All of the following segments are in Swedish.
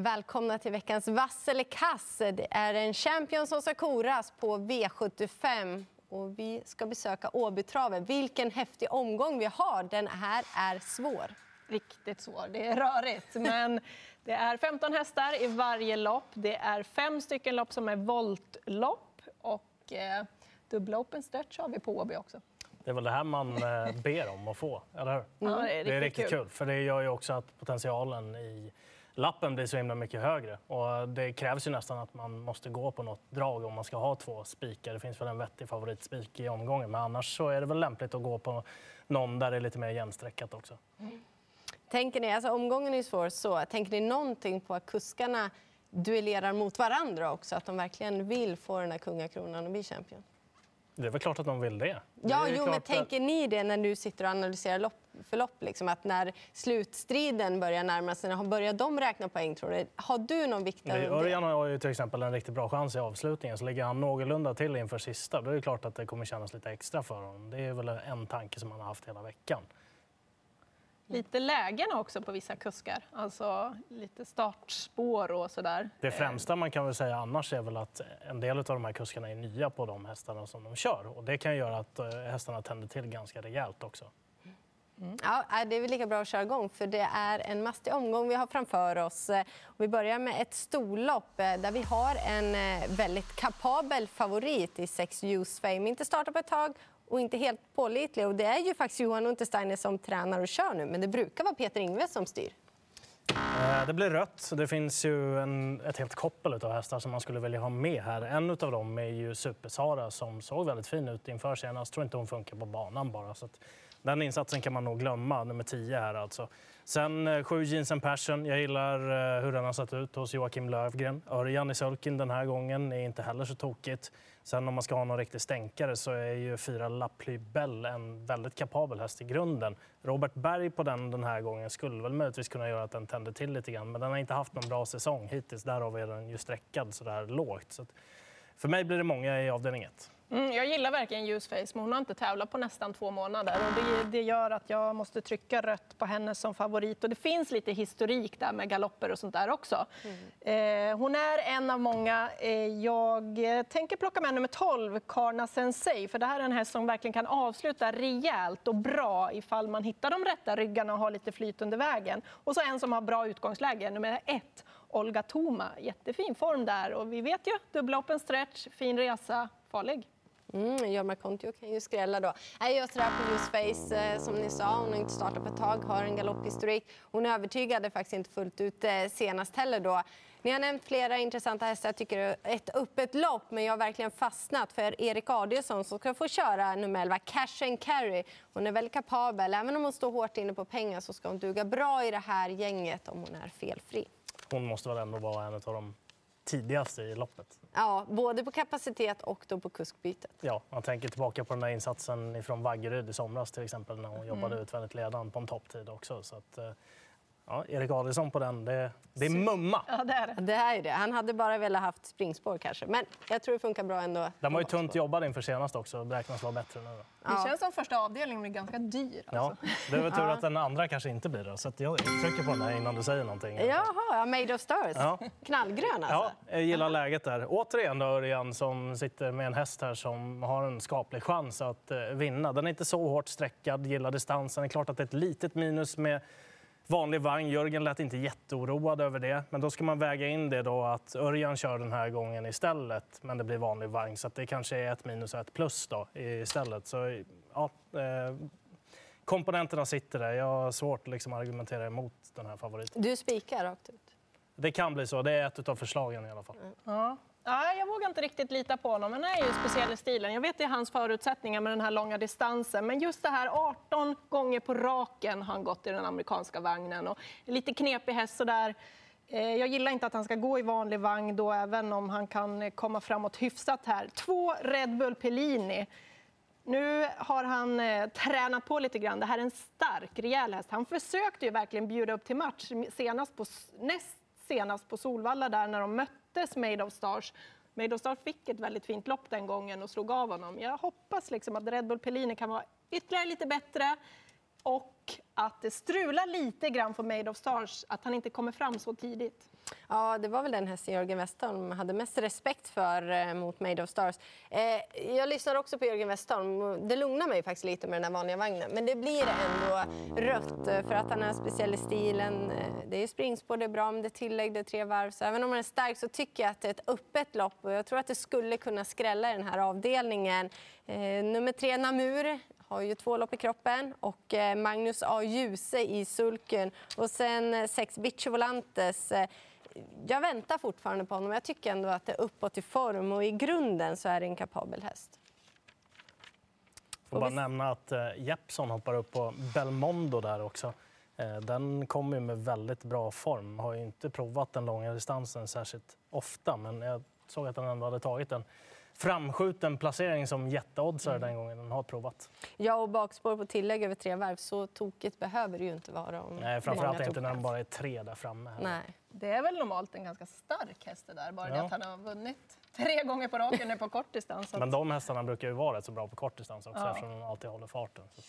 Välkomna till veckans vass eller kass. Det är en champion som ska koras på V75. Och vi ska besöka Åbytravet. Vilken häftig omgång vi har. Den här är svår. Riktigt svår. Det är rörigt. Men det är 15 hästar i varje lopp. Det är fem stycken lopp som är voltlopp. Och eh, dubbla open stretch har vi på Åby också. Det är väl det här man eh, ber om att få, eller hur? Ja, det är riktigt, Det är riktigt kul. kul, för det gör ju också att potentialen i lappen blir så himla mycket högre. Och det krävs ju nästan att man måste gå på något drag om man ska ha två spikar. Det finns väl en vettig favoritspik i omgången, men annars så är det väl lämpligt att gå på någon där det är lite mer jämnstreckat också. Tänker ni, alltså omgången är svår så. Tänker ni någonting på att kuskarna duellerar mot varandra också? Att de verkligen vill få den här kungakronan och bli champion? Det är väl klart att de vill det. det Ja, är jo, men att- tänker ni det när du sitter och analyserar lopp, förlopp? Liksom, att när slutstriden börjar närma sig, börjar de räkna poäng tror du? Har du någon vikt Nej, över Örjan det? har ju till exempel en riktigt bra chans i avslutningen. Så ligger han någorlunda till inför sista, då är det klart att det kommer kännas lite extra för honom. Det är väl en tanke som han har haft hela veckan. Lite lägen också på vissa kuskar. Alltså lite startspår och sådär. Det främsta man kan väl säga annars är väl att en del av de här kuskarna är nya på de hästarna som de kör. Och det kan göra att eh, hästarna tänder till ganska rejält också. Ja, nej, det är väl lika bra att köra igång för det är en mastig omgång vi har framför oss. Eh, Vi börjar med ett storlopp eh, där vi har en väldigt kapabel favorit i Sex Use Fame. Inte startat på ett tag och inte helt pålitlig. Och det är ju faktiskt Johan Untersteiner som tränar och kör nu men det brukar vara Peter Ingves som styr. Eh, det blir rött. Det finns ju en, ett helt koppel av hästar som man skulle vilja ha med här. En av dem är ju Super-Sara som såg väldigt fin ut inför senast. tror inte hon funkar på banan bara. Så att den insatsen kan man nog glömma, nummer 10 här alltså. Sen eh, sju Jeans and Passion. Jag gillar eh, hur den har sett ut hos Joakim Lövgren. Örjan i sulken den här gången är inte heller så tokigt. Sen om man ska ha någon riktig stänkare så är ju fyra Laply Bell en väldigt kapabel häst i grunden. Robert Berg på den den här gången skulle väl möjligtvis kunna göra att den tänder till lite grann. Men den har inte haft någon bra säsong hittills. Därav är den ju sträckad så där lågt. Så att för mig blir det många i avdelning 1. Mm, jag gillar verkligen Ljusface, men hon har inte tävlat på nästan två månader. Och det, det gör att jag måste trycka rött på henne som favorit. Och det finns lite historik där med galopper och sånt där också. Eh, hon är en av många. Eh, jag tänker plocka med nummer 12, Karna Sensei. För det här är en häst som verkligen kan avsluta rejält och bra ifall man hittar de rätta ryggarna och har lite flyt under vägen. Och så en som har bra utgångsläge, nummer ett, Olga Toma. Jättefin form där. Och vi vet ju, dubbla open stretch, fin resa, farlig. Mm, Jorma Kontio kan ju skrälla då. Nej, Jag tror på Ljusface, eh, som ni sa. Hon har inte startat på ett tag, har en galopphistorik. Hon övertygade faktiskt inte fullt ut eh, senast heller då. Ni har nämnt flera intressanta hästar. Jag tycker det är ett öppet lopp, men jag har verkligen fastnat för Erik Adielsson som ska få köra nummer 11, Cash and Carry. Hon är väldigt kapabel. Även om hon står hårt inne på pengar så ska hon duga bra i det här gänget om hon är felfri. Hon måste väl ändå vara en av de tidigaste i loppet. Ja, både på kapacitet och då på kuskbytet. Ja, man tänker tillbaka på den där insatsen från Vaggeryd i somras till exempel när hon jobbade Mm. utvändigt ledande på en topptid också. Så att, eh, ja, Erik Adielsson på den, det, det är mumma. Ja, det är det. Det är det. Han hade bara velat haft springspår kanske. Men jag tror det funkar bra ändå. Den var ju tunt jobbad inför senast också, beräknas vara bättre nu. Då. Det känns som första avdelningen blir ganska dyr. Ja, Alltså. det är väl tur att den andra kanske inte blir det. Så jag trycker på den här innan du säger någonting. Jaha, ja, Made of Stars. Ja. Knallgrön alltså. Ja, jag gillar läget där. Återigen då Örjan som sitter med en häst här som har en skaplig chans att eh, vinna. Den är inte så hårt sträckad, gillar distansen. Det är klart att det är ett litet minus med vanlig vagn. Jörgen lät inte jätteoroad över det. Men då ska man väga in det då att Örjan kör den här gången istället. Men det blir vanlig vagn så att det kanske är ett minus och ett plus då istället. Så ja, eh, komponenterna sitter där. Jag har svårt att liksom argumentera emot den här favoriten. Du spikar rakt ut. Det kan bli så. Det är ett av förslagen i alla fall. Ja. Ja, jag vågar inte riktigt lita på honom. Han är ju speciell i stilen. Jag vet det är hans förutsättningar med den här långa distansen. Men just det här 18 gånger på raken har han gått i den amerikanska vagnen. Och lite knepig häst sådär. Eh, jag gillar inte att han ska gå i vanlig vagn då, även om han kan eh, komma framåt hyfsat här. Två Red Bull Pellini. Nu har han eh, tränat på lite grann. Det här är en stark, rejäl häst. Han försökte ju verkligen bjuda upp till match senast på, näst senast på Solvalla där när de möttes Made of Stars. Made of Stars fick ett väldigt fint lopp den gången och slog av honom. Jag hoppas liksom att Red Bull Pellini kan vara ytterligare lite bättre och att det strular lite grann för Made of Stars, att han inte kommer fram så tidigt. Ja, det var väl den hästen Jörgen Westholm hade mest respekt för eh, mot Made of Stars. Eh, jag lyssnar också på Jörgen Westholm. Det lugnar mig faktiskt lite med den här vanliga vagnen. Men det blir ändå rött eh, för att han är speciell i stilen. Eh, det är springspår, det är bra, om det är tillägg, det är tre varv. Så även om han är stark så tycker jag att det är ett öppet lopp och jag tror att det skulle kunna skrälla i den här avdelningen. Eh, nummer tre, Namur, har ju två lopp i kroppen och Magnus A. Djuse i sulken och sen sex Bicho Volantes. Eh, jag väntar fortfarande på honom. Jag tycker ändå att det är uppåt i form och i grunden så är det en kapabel häst. Får bara nämna att Jeppson hoppar upp på Belmondo där också. Den kommer med väldigt bra form. Har ju inte provat den långa distansen särskilt ofta, men jag såg att den ändå hade tagit en framskjuten placering som jätteoddsare mm. den gången den har provat. Ja, och bakspår på tillägg över tre varv, så tokigt behöver det ju inte vara. Om Nej, framförallt inte när de bara är tre där framme. Nej. Det är väl normalt en ganska stark häst det där, bara ja. det att han har vunnit tre gånger på raken nu på kort distans. Men de hästarna brukar ju vara rätt så bra på kort distans också ja. eftersom de alltid håller farten. Så.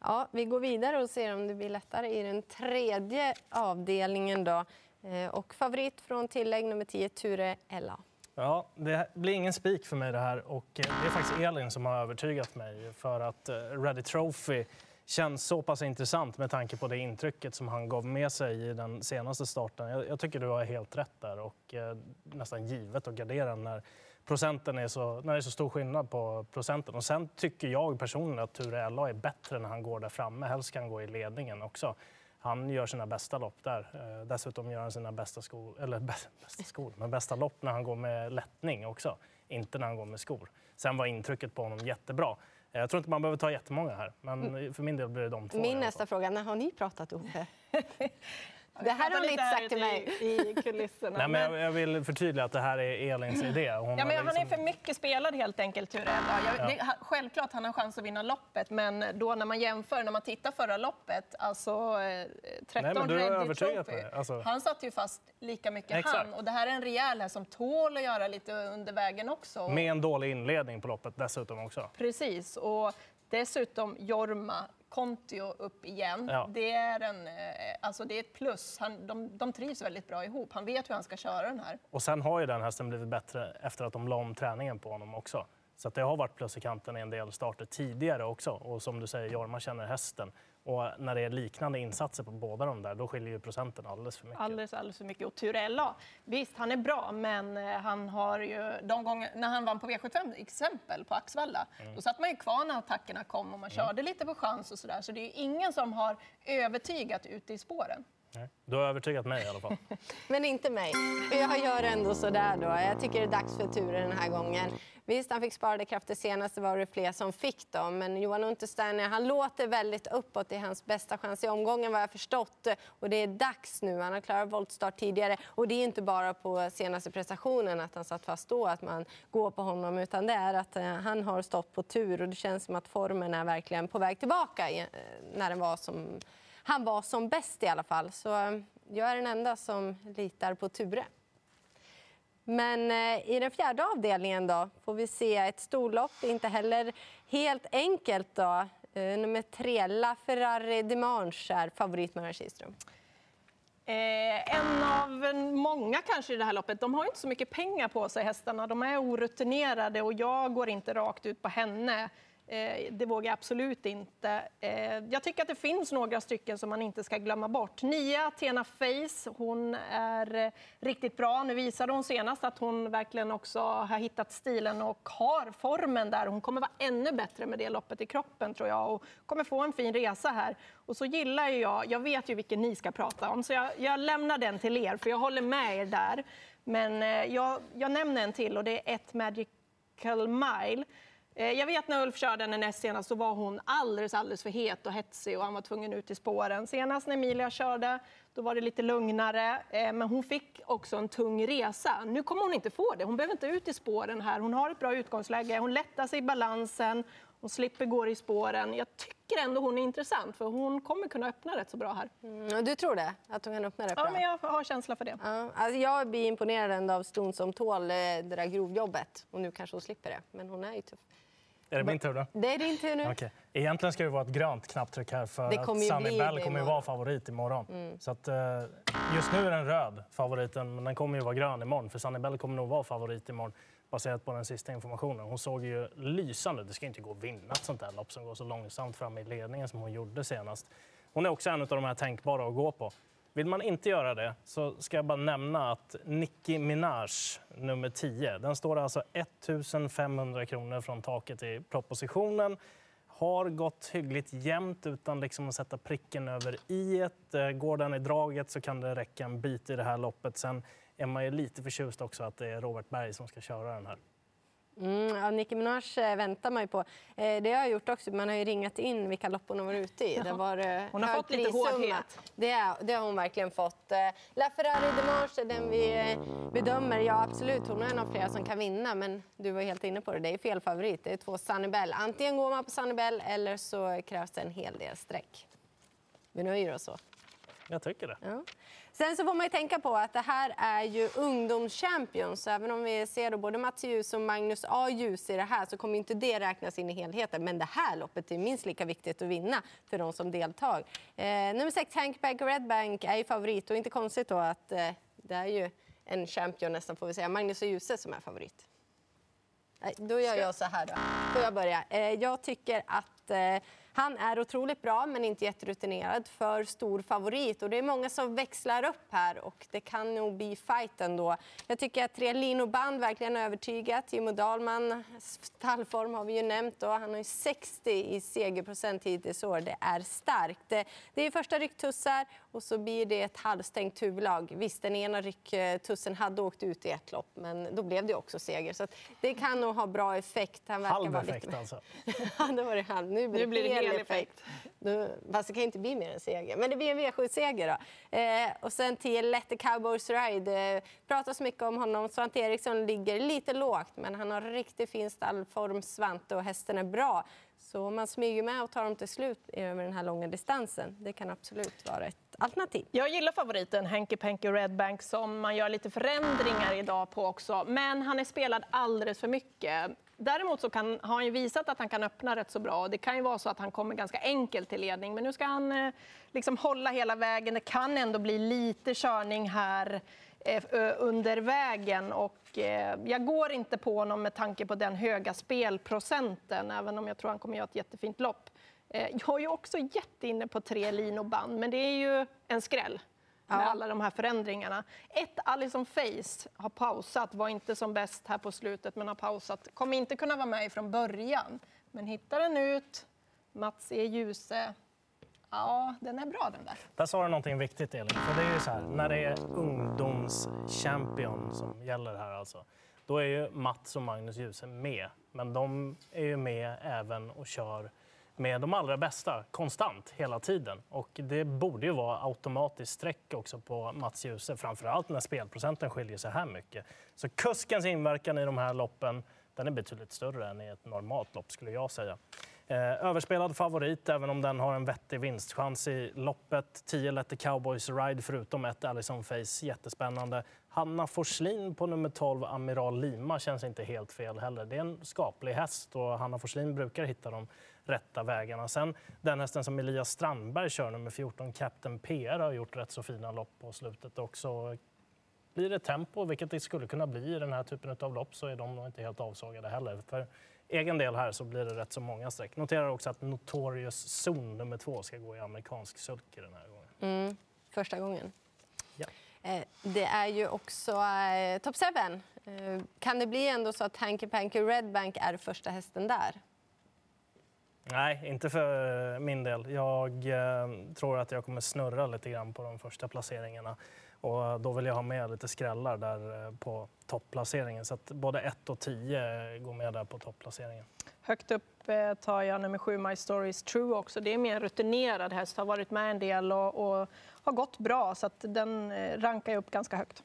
Ja, vi går vidare och ser om det blir lättare i den tredje avdelningen. Då. Eh, och favorit från tillägg nummer 10, Ture Ella. Ja, det blir ingen spik för mig det här och eh, det är faktiskt Elin som har övertygat mig för att eh, Ready Trophy känns så pass intressant med tanke på det intrycket som han gav med sig i den senaste starten. Jag, jag tycker du har helt rätt där och eh, nästan givet att gardera när procenten är så, när det är så stor skillnad på procenten. Och sen tycker jag personligen att Ture LA är bättre när han går där framme. Helst kan han gå i ledningen också han gör sina bästa lopp där. Eh, dessutom gör han sina bästa skor, eller bästa skor, men bästa lopp när han går med lättning också. Inte när han går med skor. Sen var intrycket på honom jättebra. Eh, jag tror inte man behöver ta jättemånga här, men mm. för min del blir det de två. Min nästa fråga, när har ni pratat ihop? Det här har hon inte sagt till mig. I kulisserna. Nej, men jag, jag, vill förtydliga att det här är Elins idé. Hon ja, men liksom... Han är för mycket spelad helt enkelt, Ture ja. det, Självklart han har chans att vinna loppet, men då när man jämför, när man tittar förra loppet, alltså eh, 13 Nej, Ready Trophy, alltså... han satt ju fast lika mycket Exakt. han. Och det här är en rejäl här som tål att göra lite under vägen också. Med en dålig inledning på loppet dessutom också. Precis, och dessutom Jorma Kontio upp igen. Ja. Det, är en, eh, alltså det är ett plus. Han, de, de trivs väldigt bra ihop. Han vet hur han ska köra den här. Och sen har ju den hästen blivit bättre efter att de la om träningen på honom också. Så det har varit plus i kanten i en del starter tidigare också. Och som du säger, Jorma känner hästen. Och när det är liknande insatser på båda de där, då skiljer ju procenten alldeles för mycket. Alldeles, alldeles för mycket. Och Turella, visst, han är bra, men eh, han har ju de gånger när han vann på V75 exempel på Axvalla, mm. då satt man ju kvar när attackerna kom och man mm. körde lite på chans och sådär. Så det är ingen som har övertygat ute i spåren. Nej. Du har övertygat mig i alla fall. Men inte mig. Jag gör ändå sådär då. Jag tycker det är dags för Ture den här gången. Visst, han fick sparade krafter senast, det var det fler som fick dem. Men Johan Untersteiner, han låter väldigt uppåt. Det är hans bästa chans i omgången vad jag förstått. Och det är dags nu. Han har klarat voltstart tidigare. Och det är inte bara på senaste prestationen att han satt fast då, att man går på honom. Utan det är att eh, han har stått på tur och det känns som att formen är verkligen på väg tillbaka eh, när den var som, han var som bäst i alla fall. Så eh, jag är den enda som litar på Ture. Men eh, i den fjärde avdelningen då får vi se ett storlopp, inte heller helt enkelt. Då. Eh, nummer tre, La Ferrari Dimanche är favorit med Kihlström. Eh, en av många kanske i det här loppet. De har inte så mycket pengar på sig hästarna. De är orutinerade och jag går inte rakt ut på henne. Eh, det vågar jag absolut inte. Eh, jag tycker att det finns några stycken som man inte ska glömma bort. Nia Tena Face, hon är eh, riktigt bra. Nu visade hon senast att hon verkligen också har hittat stilen och har formen där. Hon kommer vara ännu bättre med det loppet i kroppen tror jag och kommer få en fin resa här. Och så gillar jag, jag vet ju vilken ni ska prata om, så jag, jag lämnar den till er för jag håller med er där. Men jag, jag nämner en till och det är ett Magical Mile. Eh, jag vet när Ulf körde henne näst senast så var hon alldeles, alldeles för het och hetsig och han var tvungen ut i spåren. Senast när Emilia körde då var det lite lugnare, eh, men hon fick också en tung resa. Nu kommer hon inte få det. Hon behöver inte ut i spåren här. Hon har ett bra utgångsläge. Hon lättar sig i balansen. Hon slipper gå i spåren. Jag tycker ändå hon är intressant för hon kommer kunna öppna rätt så bra här. Mm, du tror det? Att hon kan öppna rätt bra? Ja, men jag har känsla för det. Ja, alltså jag blir imponerad av Ston som tål eh, det där grovjobbet. Och nu kanske hon slipper det, men hon är ju tuff. Är det min tur nu? Det är din tur nu. Okej. Egentligen ska det vara ett grönt knapptryck här för att Sunny Bell kommer ju vara favorit imorgon. Så att, eh, just nu är den röd, favoriten, men den kommer ju vara grön imorgon. För Sunny Bell kommer nog vara favorit imorgon baserat på den sista informationen. Hon såg ju lysande Det ska inte gå att vinna ett sånt där lopp som går så långsamt fram i ledningen som hon gjorde senast. Hon är också en av de här tänkbara att gå på. Vill man inte göra det så ska jag bara nämna att Nicki Minaj, nummer 10, den står alltså 1500 kronor från taket i propositionen. Har gått hyggligt jämnt utan liksom att sätta pricken över i eh, Går den i draget så kan det räcka en bit i det här loppet. Sen är man ju lite förtjust också att det är Robert Berg som ska köra den här. Mm, ja, Nicki Minaj eh, väntar man ju på. Eh, det har jag gjort också. Man har ju ringat in vilka lopp hon har varit ute i. Det var, eh, Hon har fått lite hårdhet. Det, det har hon verkligen fått. Eh, La Ferrari är den vi eh, bedömer. Ja, absolut. Hon är en av flera som kan vinna. Men du var helt inne på det. Det är fel favorit. Det är två Sunny Bell. Antingen går man på Sunny Bell eller så krävs det en hel del streck. Vi nöjer oss så. Jag tycker det. Ja. Sen så får man ju tänka på att det här är ju ungdomschampions. Även om vi ser då både Mats Ljus och Magnus A. Ljus i det här så kommer inte det räknas in i helheten. Men det här loppet är minst lika viktigt att vinna för de som deltar. Eh, nummer sex, Hank Bank och Red Bank är ju favorit och inte konstigt då att eh, det är ju en champion nästan får vi säga, Magnus och Ljuse som är favorit. Nej, Då gör jag så här då. Får jag börja? Eh, Jag tycker att eh, han är otroligt bra men inte jätterutinerad. För stor favorit. Och det är många som växlar upp här och det kan nog bli fight ändå. Jag tycker att tre Lino Band verkligen har övertygat. Jimmo Dahlman, stallform har vi ju nämnt Och Han har ju 60 i segerprocent hittills i år. Det är starkt. Det är första rycktussar och så blir det ett halvstängt huvudlag. Visst, den ena rycktussen hade åkt ut i ett lopp men då blev det också seger. Så att det kan nog ha bra effekt. Han verkar Halv effekt lite... alltså. Ja, det var det halv. Nu blir Nu blir det hel hel effekt. Då, fast det kan inte bli mer än seger. Men det blir en V7-seger då. Eh, och sen till Let the Cowboys Ride. Eh, pratas mycket om honom. Svante Eriksson ligger lite lågt, men han har riktigt fin stallform, Svante, och hästen är bra. Så om man smyger med och tar dem till slut över den här långa distansen, det kan absolut vara ett alternativ. Jag gillar favoriten Henke Penke Redbank som man gör lite förändringar idag på också. Men han är spelad alldeles för mycket. Däremot så kan, har han ju visat att han kan öppna rätt så bra. Det kan ju vara så att han kommer ganska enkelt till ledning. Men nu ska han eh, liksom hålla hela vägen. Det kan ändå bli lite körning här eh, under vägen. Och, eh, jag går inte på honom med tanke på den höga spelprocenten, även om jag tror han kommer göra ett jättefint lopp. Eh, Jag är ju också jätteinne på tre linoband, men det är ju en skräll med Ja. alla de här förändringarna. Ett, Alison Face har pausat, var inte som bäst här på slutet, men har pausat. Kommer inte kunna vara med från början, men hittar den ut. Mats E. Djuse. Ja, den är bra den där. Där sa du någonting viktigt Elin. För det är ju så här, när det är ungdomschampion som gäller här alltså. Då är ju Mats och Magnus Djuse med. Men de är ju med även och kör med de allra bästa konstant hela tiden. Och det borde ju vara automatiskt streck också på Mats Djuse. Framförallt när spelprocenten skiljer sig här mycket. Så kuskens inverkan i de här loppen den är betydligt större än i ett normalt lopp skulle jag säga. Eh, överspelad favorit, även om den har en vettig vinstchans i loppet. 10 lätte Cowboys Ride förutom ett Allison Face, jättespännande. Hanna Forslin på nummer 12, Amiral Lima, känns inte helt fel heller. Det är en skaplig häst och Hanna Forslin brukar hitta de rätta vägarna. Sen den hästen som Elias Strandberg kör, nummer 14, Captain PR, har gjort rätt så fina lopp på slutet också. Blir det tempo, vilket det skulle kunna bli i den här typen av lopp, så är de nog inte helt avsågade heller. För egen del här så blir det rätt så många streck. Noterar också att Notorious Zone nummer två ska gå i amerikansk sulky den här gången. Mm, första gången. Ja. Eh, Det är ju också eh, Top 7. Eh, kan det bli ändå så att Hanky Panky Red Bank är första hästen där? Nej, inte för min del. Jag eh, tror att jag kommer snurra lite grann på de första placeringarna. Och då vill jag ha med lite skrällar där eh, på topplaceringen. Så att både 1 och 10 går med där på topplaceringen. Högt upp eh, tar jag nummer sju, My Story is True också. Det är mer rutinerad häst, har varit med en del och, och har gått bra, så att den eh, rankar jag upp ganska högt.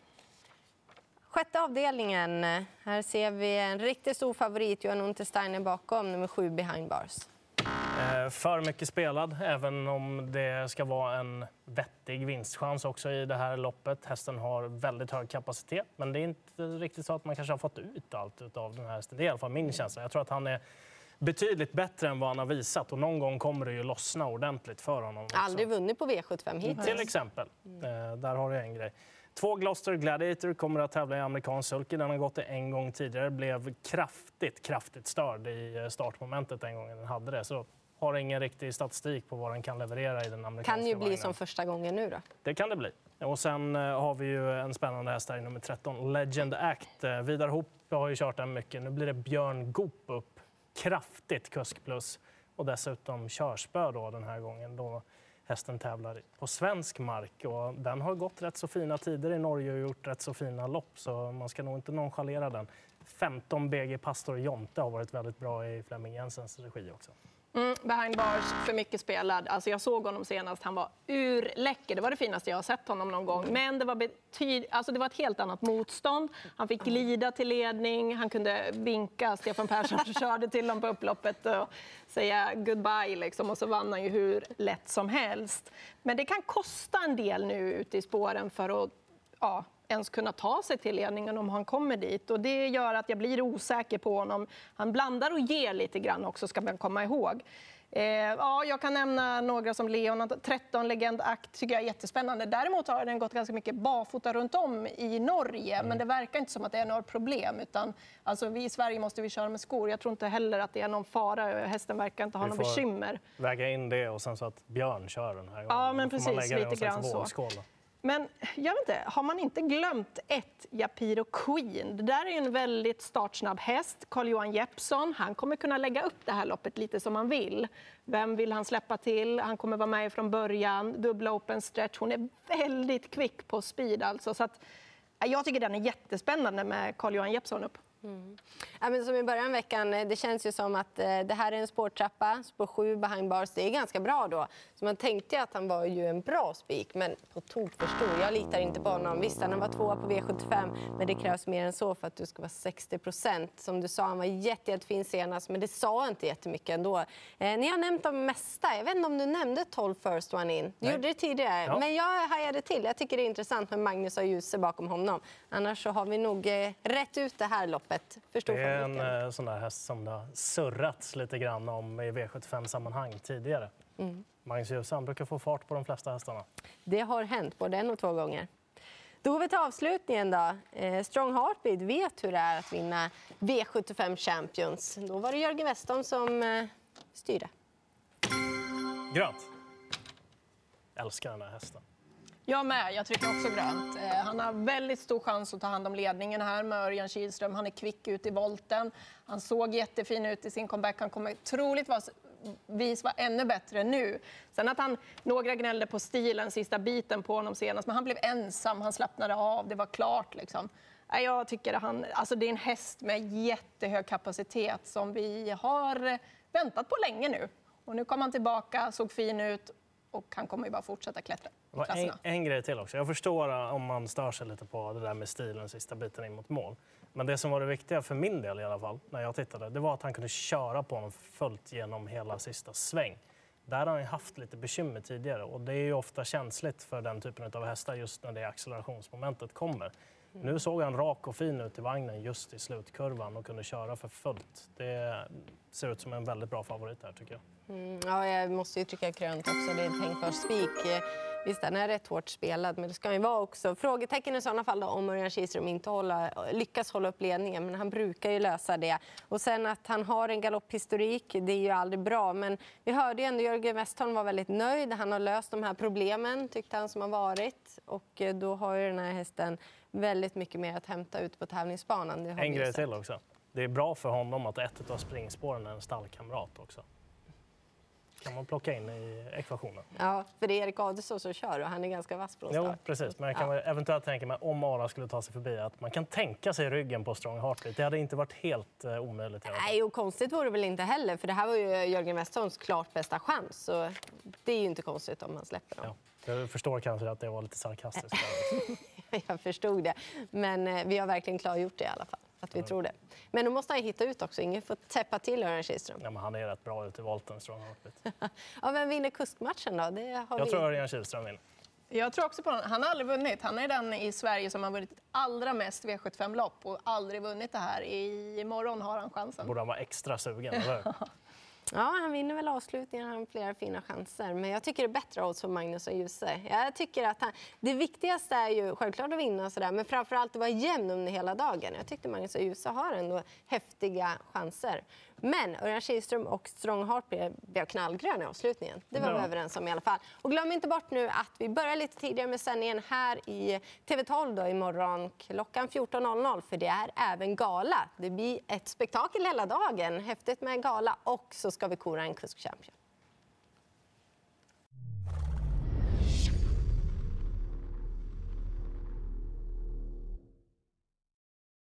Sjätte avdelningen. Här ser vi en riktigt stor favorit, Johan Untersteiner bakom, nummer sju Behind Bars. Eh, För mycket spelad, även om det ska vara en vettig vinstchans också i det här loppet. Hästen har väldigt hög kapacitet, men det är inte riktigt så att man kanske har fått ut allt av den här hästen. Det är i alla fall min känsla. Jag tror att han är betydligt bättre än vad han har visat. Och någon gång kommer det ju lossna ordentligt för honom. Också. Aldrig vunnit på V75 hittills. Till exempel. Eh, där har du en grej. Två Gloucester Gladiator kommer att tävla i amerikansk sulky. Den har gått det en gång tidigare. Blev kraftigt, kraftigt störd i eh, startmomentet den gången den hade det. Så har ingen riktig statistik på vad den kan leverera i den amerikanska Kan ju bli vagnen. som första gången nu då. Det kan det bli. Och sen eh, har vi ju en spännande häst här i nummer 13, Legend Act. Eh, Vidar Hoop har ju kört den mycket. Nu blir det Björn Goop upp. Kraftigt kusk plus. Och dessutom körspö då den här gången då hästen tävlar på svensk mark. Och den har gått rätt så fina tider i Norge och gjort rätt så fina lopp så man ska nog inte nonchalera den. 15 BG Pastor Jonte har varit väldigt bra i Flemming Jensens regi också. Mm, behind bars, för mycket spelad. Alltså jag såg honom senast, han var urläcker. Det var det finaste jag har sett honom någon gång. Men det var, betyd... alltså det var ett helt annat motstånd. Han fick glida till ledning, han kunde vinka. Stefan Persson körde till honom på upploppet och säga goodbye. Liksom. Och så vann han ju hur lätt som helst. Men det kan kosta en del nu ute i spåren för att ja, ens kunna ta sig till ledningen om han kommer dit. Och det gör att jag blir osäker på honom. Han blandar och ger lite grann också, ska man komma ihåg. Eh, ja, jag kan nämna några som Leon, 13 Legend Act, tycker jag är jättespännande. Däremot har den gått ganska mycket barfota runt om i Norge, men det verkar inte som att det är några problem. Utan, alltså, vi i Sverige måste vi köra med skor. Jag tror inte heller att det är någon fara. Hästen verkar inte ha Vi får bekymmer. Väga in det och sen så att Björn kör den här gången. Ja, men precis, lite någon grann så. Men jag vet inte, har man inte glömt ett Japiro Queen? Det där är en väldigt startsnabb häst. Carl-Johan Jeppsson, han kommer kunna lägga upp det här loppet lite som han vill. Vem vill han släppa till? Han kommer vara med från början. Dubbla open stretch. Hon är väldigt kvick på speed alltså. Så att, jag tycker den är jättespännande med Carl-Johan Jeppsson upp. Ja, men som i början av veckan, eh, det känns ju som att eh, det här är en spårtrappa, spår 7 behind bars, det är ganska bra då. Så man tänkte att han var ju en bra spik, men på tok för stor. Jag litar inte på honom. Visst, han var tvåa på V75, men det krävs mer än så för att du ska vara 60 procent. Som du sa, han var jätte, jättefin senast, men det sa inte jättemycket ändå. Eh, ni har nämnt de mesta. Jag vet inte om du nämnde 12 first one in. Du Nej. gjorde det tidigare, Ja. men jag hajade till. Jag tycker det är intressant med Magnus och Djuse bakom honom. Annars så har vi nog eh, rätt ut det här loppet. Förstår Det är en fabriken. eh, sån där häst som det har surrats lite grann om i V75-sammanhang tidigare. Mm. Magnus Djuse han brukar få fart på de flesta hästarna. Det har hänt både en och två gånger. Då går vi till avslutningen. Då. Eh, Strong Heartbeat vet hur det är att vinna V75 Champions. Då var det Jörgen Westholm som eh, styrde. Grönt. Älskar den här hästen. Jag med. Jag trycker också grönt. Eh, han har väldigt stor chans att ta hand om ledningen här med Örjan Kihlström. Han är kvick ut i volten. Han såg jättefin ut i sin comeback. Han kommer troligtvis vara ännu bättre nu. Sen att han, några gnällde på stilen sista biten på honom senast, men han blev ensam. Han slappnade av. Det var klart. Liksom. Jag tycker att han, alltså det är en häst med jättehög kapacitet som vi har väntat på länge nu. Och nu kom han tillbaka, såg fin ut och han kommer ju bara fortsätta klättra i var en, klasserna. en grej till också. Jag förstår om man stör sig lite på det där med stilen sista biten in mot mål. Men det som var det viktiga för min del i alla fall, när jag tittade, det var att han kunde köra på honom fullt genom hela sista sväng. Där har han ju haft lite bekymmer tidigare och det är ju ofta känsligt för den typen av hästar just när det accelerationsmomentet kommer. Nu såg han rak och fin ut i vagnen just i slutkurvan och kunde köra för fullt. Det ser ut som en väldigt bra favorit här tycker jag. Mm, ja, jag måste ju trycka krönt också. Det är en tänkbar spik. Visst, den är rätt hårt spelad, men det ska han ju vara också. Frågetecken i sådana fall då, om Örjan Kihlström inte hålla, lyckas hålla upp ledningen, men han brukar ju lösa det. Och sen att han har en galopphistorik, det är ju aldrig bra. Men vi hörde ju ändå Jörgen Westholm var väldigt nöjd. Han har löst de här problemen, tyckte han som har varit. Och eh, då har ju den här hästen väldigt mycket mer att hämta ut på tävlingsbanan. En grej till också. Det är bra för honom att ett av springspåren är en stallkamrat också. Kan man plocka in i ekvationen. Ja, för det är Erik Adelsson som kör och han är ganska vass på Jo, precis. Men jag kan Ja. eventuellt tänka mig om Ara skulle ta sig förbi att man kan tänka sig ryggen på Strong Heartbeat. Det hade inte varit helt eh, omöjligt. Nej, och konstigt vore det väl inte heller, för det här var ju Jörgen Westholms klart bästa chans. Så det är ju inte konstigt om man släpper dem. Ja. Jag förstår kanske att det var lite sarkastiskt. Jag förstod det. Men eh, vi har verkligen klargjort det i alla fall, att vi tror det. Men då måste han hitta ut också. Ingen får täppa till Örjan Kihlström. ja, men han är rätt bra ute i volten. Ja, vem vinner kuskmatchen då? Det har Jag vi... tror Örjan Kihlström vinner. Jag tror också på honom. Han har aldrig vunnit. Han är den i Sverige som har vunnit allra mest V75-lopp och aldrig vunnit det här. Imorgon har han chansen. Borde han vara extra sugen, eller Ja, han vinner väl avslutningen, han har flera fina chanser. Men jag tycker det är bättre odds för Magnus och Djuse. Jag tycker att han, det viktigaste är ju självklart att vinna sådär, men framförallt att vara jämn under hela dagen. Jag tyckte Magnus och Djuse har ändå häftiga chanser. Men Örjan Kihlström och Strong Heart blev knallgrön i avslutningen. Det var vi överens om i alla fall. Och glöm inte bort nu att vi börjar lite tidigare med sändningen här i TV12 då imorgon klockan 14.00 för det är även gala. Det blir ett spektakel hela dagen. Häftigt med gala och så ska vi kora en kuskchampion.